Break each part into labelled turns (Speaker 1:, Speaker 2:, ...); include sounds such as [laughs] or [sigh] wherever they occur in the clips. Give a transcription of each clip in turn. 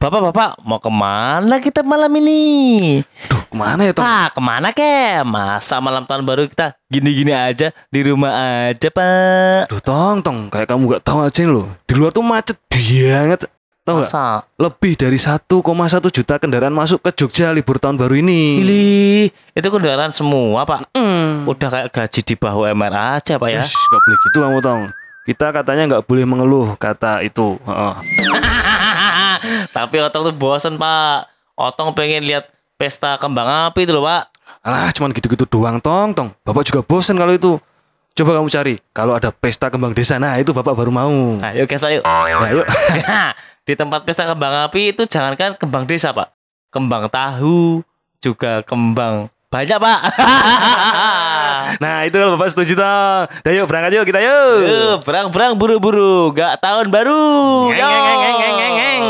Speaker 1: Bapak-bapak, mau ke mana kita malam ini?
Speaker 2: Duh, ke mana ya, Tong?
Speaker 1: Ah, ke mana ke? Masa malam tahun baru kita gini-gini aja di rumah aja, Pak?
Speaker 2: Duh, Tong, Tong, kayak kamu gak tahu aja loh. Di luar tuh macet banget. Tahu nggak?
Speaker 1: Masa?
Speaker 2: Lebih dari 1,1 juta kendaraan masuk ke Jogja libur tahun baru ini.
Speaker 1: Pilih, itu kendaraan semua, Pak.
Speaker 2: Hmm.
Speaker 1: Udah kayak gaji di bahu MR aja, Pak ya.
Speaker 2: Ish, gak boleh gitu kamu, Tong. Kita katanya nggak boleh mengeluh kata itu. Heeh. [laughs]
Speaker 1: Tapi Otong tuh bosen, Pak. Otong pengen lihat pesta kembang api itu loh, Pak.
Speaker 2: Alah, cuman gitu-gitu doang, Tong, Tong. Bapak juga bosen kalau itu. Coba kamu cari, kalau ada pesta kembang desa, nah itu Bapak baru mau.
Speaker 1: Ayo, guys, ayo.
Speaker 2: Nah, yuk. [laughs]
Speaker 1: di tempat pesta kembang api itu jangankan kembang desa, Pak. Kembang tahu, juga kembang banyak, Pak. [laughs]
Speaker 2: Nah, itu kalau Bapak setuju, Tong. Dah yuk, berangkat yuk kita yuk.
Speaker 1: Yuk, berang-berang buru-buru, gak tahun baru.
Speaker 2: Ngeng, ngeng, ngeng, ngeng, ngeng, ngeng.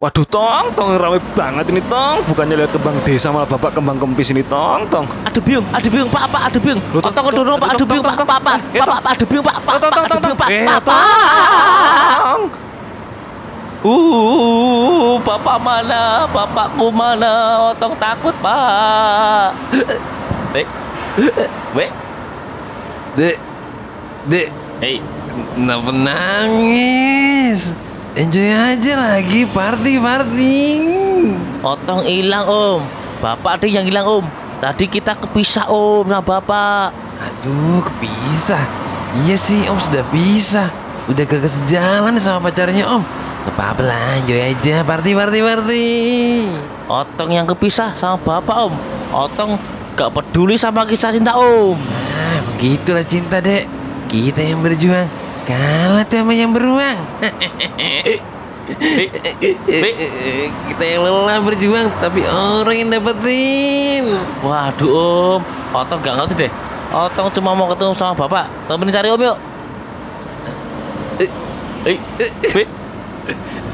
Speaker 2: Waduh, Tong, Tong rame banget ini, Tong. Bukannya lihat kembang desa malah Bapak kembang kempis ini, Tong, Tong.
Speaker 1: Aduh biung, aduh biung, Pak, Pak, aduh biung.
Speaker 2: Loh, Tong, Tong,
Speaker 1: dorong, Pak,
Speaker 2: Tong,
Speaker 1: aduh biung,
Speaker 2: Tong,
Speaker 1: Pak,
Speaker 2: Tong,
Speaker 1: Pak, Pak, Pak,
Speaker 2: Tong.
Speaker 1: Pak, aduh biung, Pak, Pak,
Speaker 2: Tong, Tong, Tong,
Speaker 1: biung, Pak, Pak, Pak.
Speaker 2: Tong.
Speaker 1: Uh, bapak mana? Bapakku mana? Otong takut, Pak. Wek. [laughs] Wek.
Speaker 3: Dek, dek,
Speaker 1: Hei,
Speaker 3: kenapa nangis? Enjoy aja lagi party party.
Speaker 1: Otong hilang, Om. Bapak ada yang hilang, Om. Tadi kita kepisah, Om, sama Bapak.
Speaker 3: Aduh, kepisah. Iya sih, Om sudah bisa. Udah kagak sejalan sama pacarnya Om. Gak apa-apa lah, enjoy aja party party party.
Speaker 1: Otong yang kepisah sama Bapak, Om. Otong gak peduli sama kisah cinta, Om.
Speaker 3: Nah, begitulah cinta dek. Kita yang berjuang kalah tuh sama yang beruang. Kita yang lelah berjuang, tapi orang yang dapetin.
Speaker 1: Waduh, Om. Otong gak ngerti deh. Otong cuma mau ketemu sama Bapak. Temenin cari Om yuk. Eh, Wek.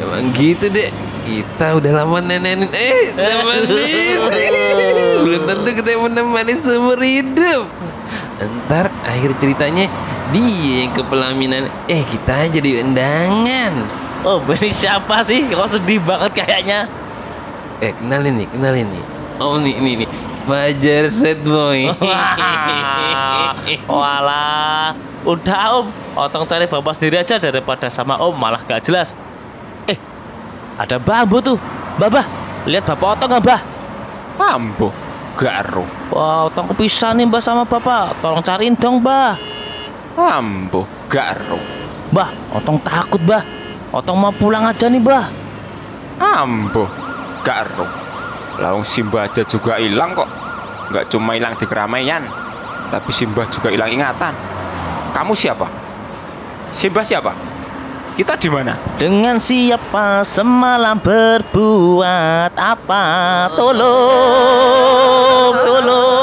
Speaker 3: Emang gitu dek Kita udah lama nenenin Eh nemenin [laughs] Belum tentu kita menemani seumur hidup. Ntar akhir ceritanya Dia yang ke pelaminan. Eh kita jadi undangan.
Speaker 1: Oh, ini siapa sih? Kok sedih banget kayaknya.
Speaker 3: Eh kenalin nih kenalin nih. Oh nih nih nih. Fajar set boy. [laughs]
Speaker 1: Walah, udah Om. Otong cari Bapak sendiri aja daripada sama Om malah gak jelas. Ada bambu tuh. Babah, lihat Bapak Otong nggak, Bah?
Speaker 4: Ambo, garo.
Speaker 1: Wah, Otong kepisah nih, Mbah sama Bapak. Tolong cariin dong, Bah.
Speaker 4: Ambo, garo.
Speaker 1: Bah, Otong takut, Bah. Otong mau pulang aja nih, Bah.
Speaker 4: Ambo, garo. Lawang Simba aja juga hilang kok. Nggak cuma hilang di keramaian, tapi Simba juga hilang ingatan. Kamu siapa? Simba siapa? Kita di mana?
Speaker 1: Dengan siapa semalam berbuat apa? Tolong, tolong.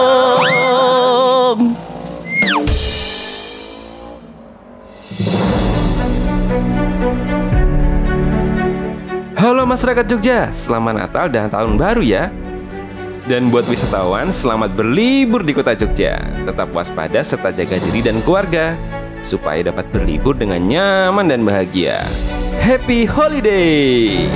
Speaker 5: Halo masyarakat Jogja, selamat Natal dan Tahun Baru ya. Dan buat wisatawan, selamat berlibur di kota Jogja. Tetap waspada serta jaga diri dan keluarga supaya dapat berlibur dengan nyaman dan bahagia. Happy Holiday!